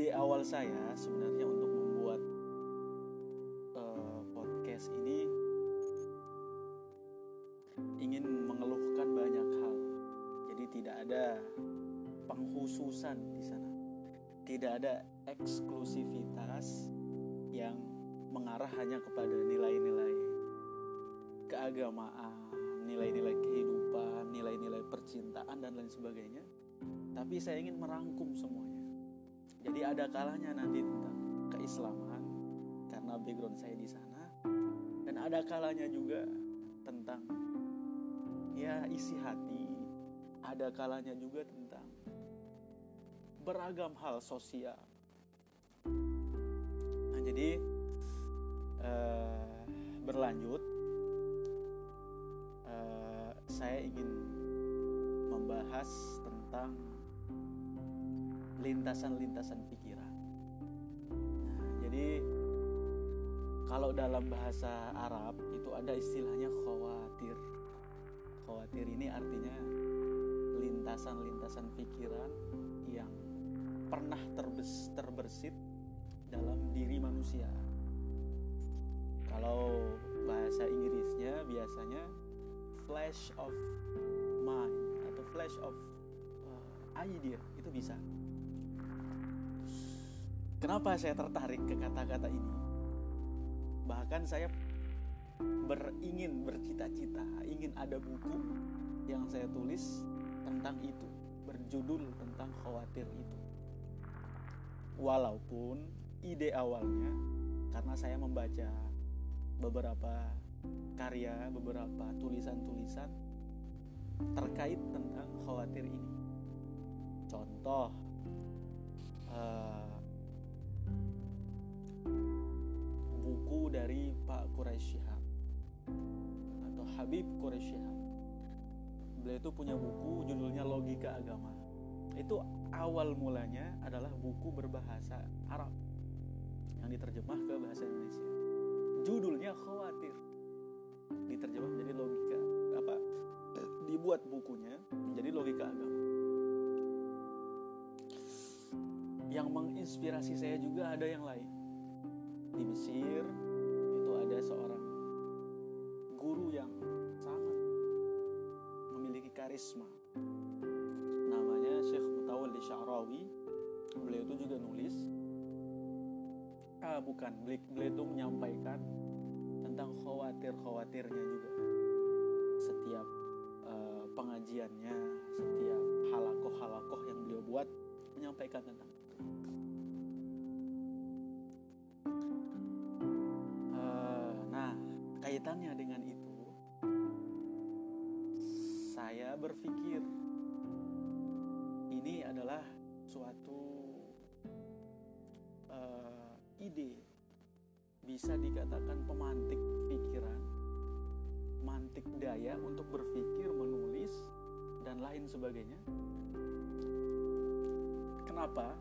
ide awal saya sebenarnya untuk membuat eh, podcast ini ingin mengeluhkan banyak hal. Jadi tidak ada penghususan di sana, tidak ada eksklusivitas yang mengarah hanya kepada nilai-nilai keagamaan, nilai-nilai kehidupan, nilai-nilai percintaan dan lain sebagainya. Tapi saya ingin merangkum semuanya. Jadi ada kalanya nanti tentang keislaman karena background saya di sana dan ada kalanya juga tentang ya isi hati. Ada kalanya juga tentang beragam hal sosial. Nah, jadi eh, berlanjut eh, saya ingin membahas tentang lintasan-lintasan pikiran. Nah, jadi kalau dalam bahasa Arab itu ada istilahnya khawatir. Khawatir ini artinya lintasan-lintasan pikiran yang pernah terbes, terbersit dalam diri manusia. Kalau bahasa Inggrisnya biasanya flash of mind atau flash of uh, idea itu bisa. Kenapa saya tertarik ke kata-kata ini? Bahkan saya beringin bercita-cita, ingin ada buku yang saya tulis tentang itu, berjudul tentang khawatir itu. Walaupun ide awalnya karena saya membaca beberapa karya, beberapa tulisan-tulisan terkait tentang khawatir ini. Contoh, uh, dari Pak Quraisy Shihab atau Habib Quraisy Shihab. Beliau itu punya buku judulnya Logika Agama. Itu awal mulanya adalah buku berbahasa Arab yang diterjemah ke bahasa Indonesia. Judulnya Khawatir. Diterjemah menjadi logika apa? Dibuat bukunya menjadi logika agama. Yang menginspirasi saya juga ada yang lain. Di Mesir yang sangat memiliki karisma. Namanya Syekh Mutawalli Sya'rawi. Beliau itu juga nulis ah bukan beliau, itu menyampaikan tentang khawatir-khawatirnya juga setiap uh, pengajiannya setiap halakoh-halakoh yang beliau buat menyampaikan tentang itu uh, nah kaitannya dengan berpikir ini adalah suatu uh, ide bisa dikatakan pemantik pikiran, mantik daya untuk berpikir, menulis, dan lain sebagainya. Kenapa?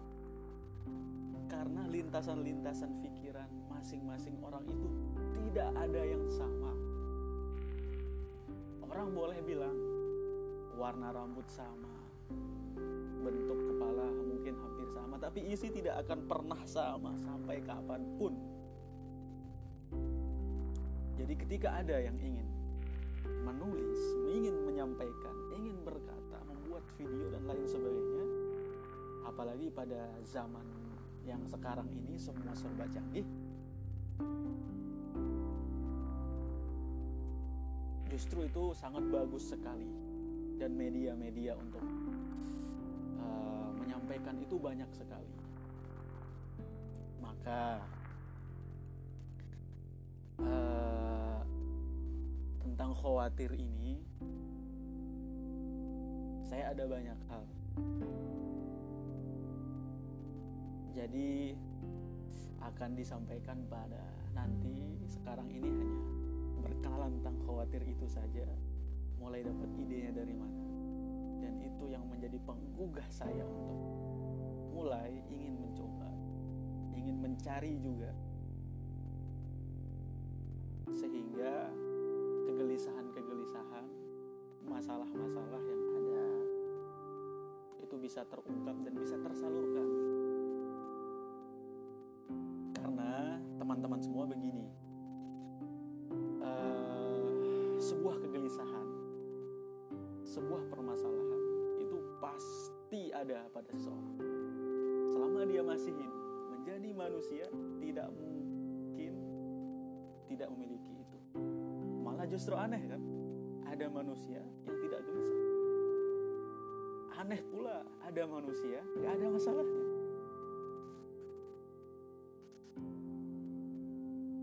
Karena lintasan-lintasan pikiran masing-masing orang itu tidak ada yang sama. Orang boleh bilang warna rambut sama, bentuk kepala mungkin hampir sama, tapi isi tidak akan pernah sama sampai kapan pun. Jadi ketika ada yang ingin menulis, ingin menyampaikan, ingin berkata, membuat video dan lain sebagainya, apalagi pada zaman yang sekarang ini semua serba canggih, justru itu sangat bagus sekali dan media-media untuk uh, menyampaikan itu banyak sekali. Maka uh, tentang khawatir ini saya ada banyak hal. Jadi akan disampaikan pada nanti sekarang ini hanya berkenalan tentang khawatir itu saja mulai dapat idenya dari mana dan itu yang menjadi penggugah saya untuk mulai ingin mencoba ingin mencari juga sehingga kegelisahan-kegelisahan masalah-masalah yang ada itu bisa terungkap dan bisa tersalurkan. Karena teman-teman semua begini, uh, sebuah sebuah permasalahan itu pasti ada pada seseorang. Selama dia masih hidup, menjadi manusia tidak mungkin tidak memiliki itu. Malah justru aneh kan? Ada manusia yang tidak gelisah. Aneh pula ada manusia nggak ada masalahnya.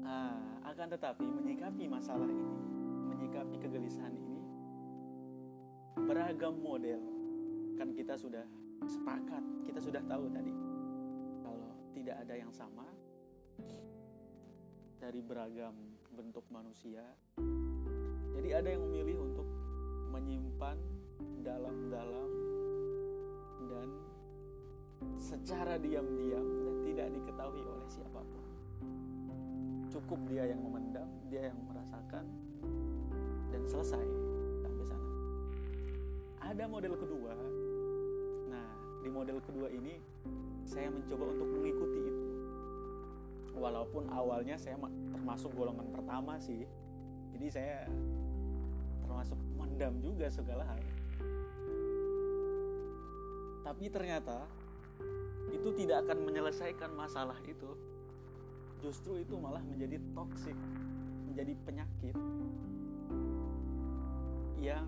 Ah, akan tetapi menyikapi masalah ini, menyikapi kegelisahan ini, beragam model. Kan kita sudah sepakat, kita sudah tahu tadi kalau tidak ada yang sama dari beragam bentuk manusia. Jadi ada yang memilih untuk menyimpan dalam-dalam dan secara diam-diam dan tidak diketahui oleh siapa pun. Cukup dia yang memendam, dia yang merasakan dan selesai. Ada model kedua. Nah, di model kedua ini saya mencoba untuk mengikuti itu. Walaupun awalnya saya termasuk golongan pertama sih. Jadi saya termasuk mendam juga segala hal. Tapi ternyata itu tidak akan menyelesaikan masalah itu. Justru itu malah menjadi toksik, menjadi penyakit yang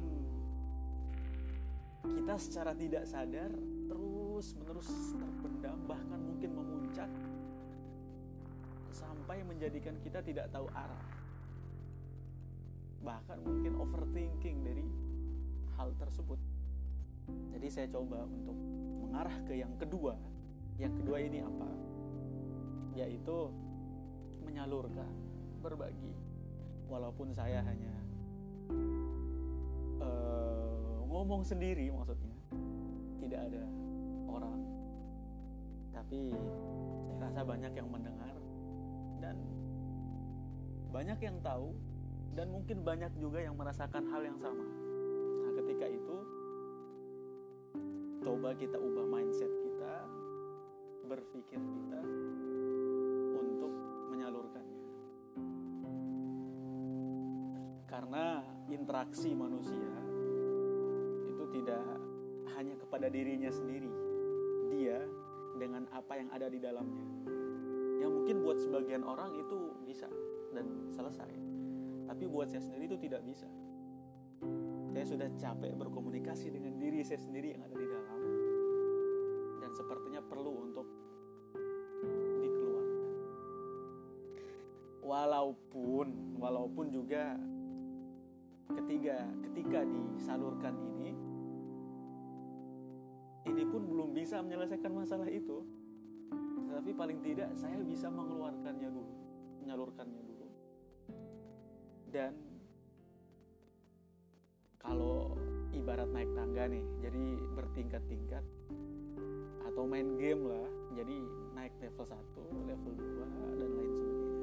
kita secara tidak sadar terus-menerus terpendam bahkan mungkin memuncak sampai menjadikan kita tidak tahu arah. Bahkan mungkin overthinking dari hal tersebut. Jadi saya coba untuk mengarah ke yang kedua. Yang kedua ini apa? Yaitu menyalurkan, berbagi. Walaupun saya hanya uh, ngomong sendiri maksudnya, tidak ada orang. Tapi saya rasa banyak yang mendengar dan banyak yang tahu dan mungkin banyak juga yang merasakan hal yang sama. Nah, ketika itu coba kita ubah mindset kita, berpikir kita untuk menyalurkannya. Karena interaksi manusia tidak hanya kepada dirinya sendiri. Dia dengan apa yang ada di dalamnya. Yang mungkin buat sebagian orang itu bisa dan selesai. Tapi buat saya sendiri itu tidak bisa. Saya sudah capek berkomunikasi dengan diri saya sendiri yang ada di dalam. Dan sepertinya perlu untuk dikeluarkan. Walaupun walaupun juga ketiga ketika disalurkan ini pun belum bisa menyelesaikan masalah itu tapi paling tidak saya bisa mengeluarkannya dulu menyalurkannya dulu. Dan kalau ibarat naik tangga nih jadi bertingkat-tingkat atau main game lah jadi naik level 1 level 2 dan lain sebagainya.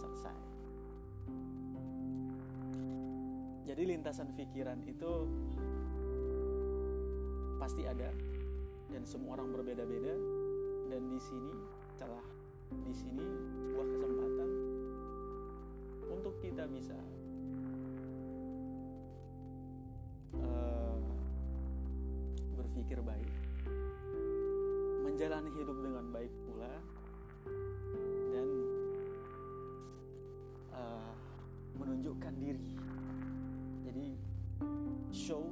Selesai. Jadi lintasan pikiran itu pasti ada dan semua orang berbeda-beda. Dan di sini celah di sini sebuah kesempatan untuk kita bisa uh, berpikir baik menjalani hidup dengan baik pula dan uh, menunjukkan diri. Jadi show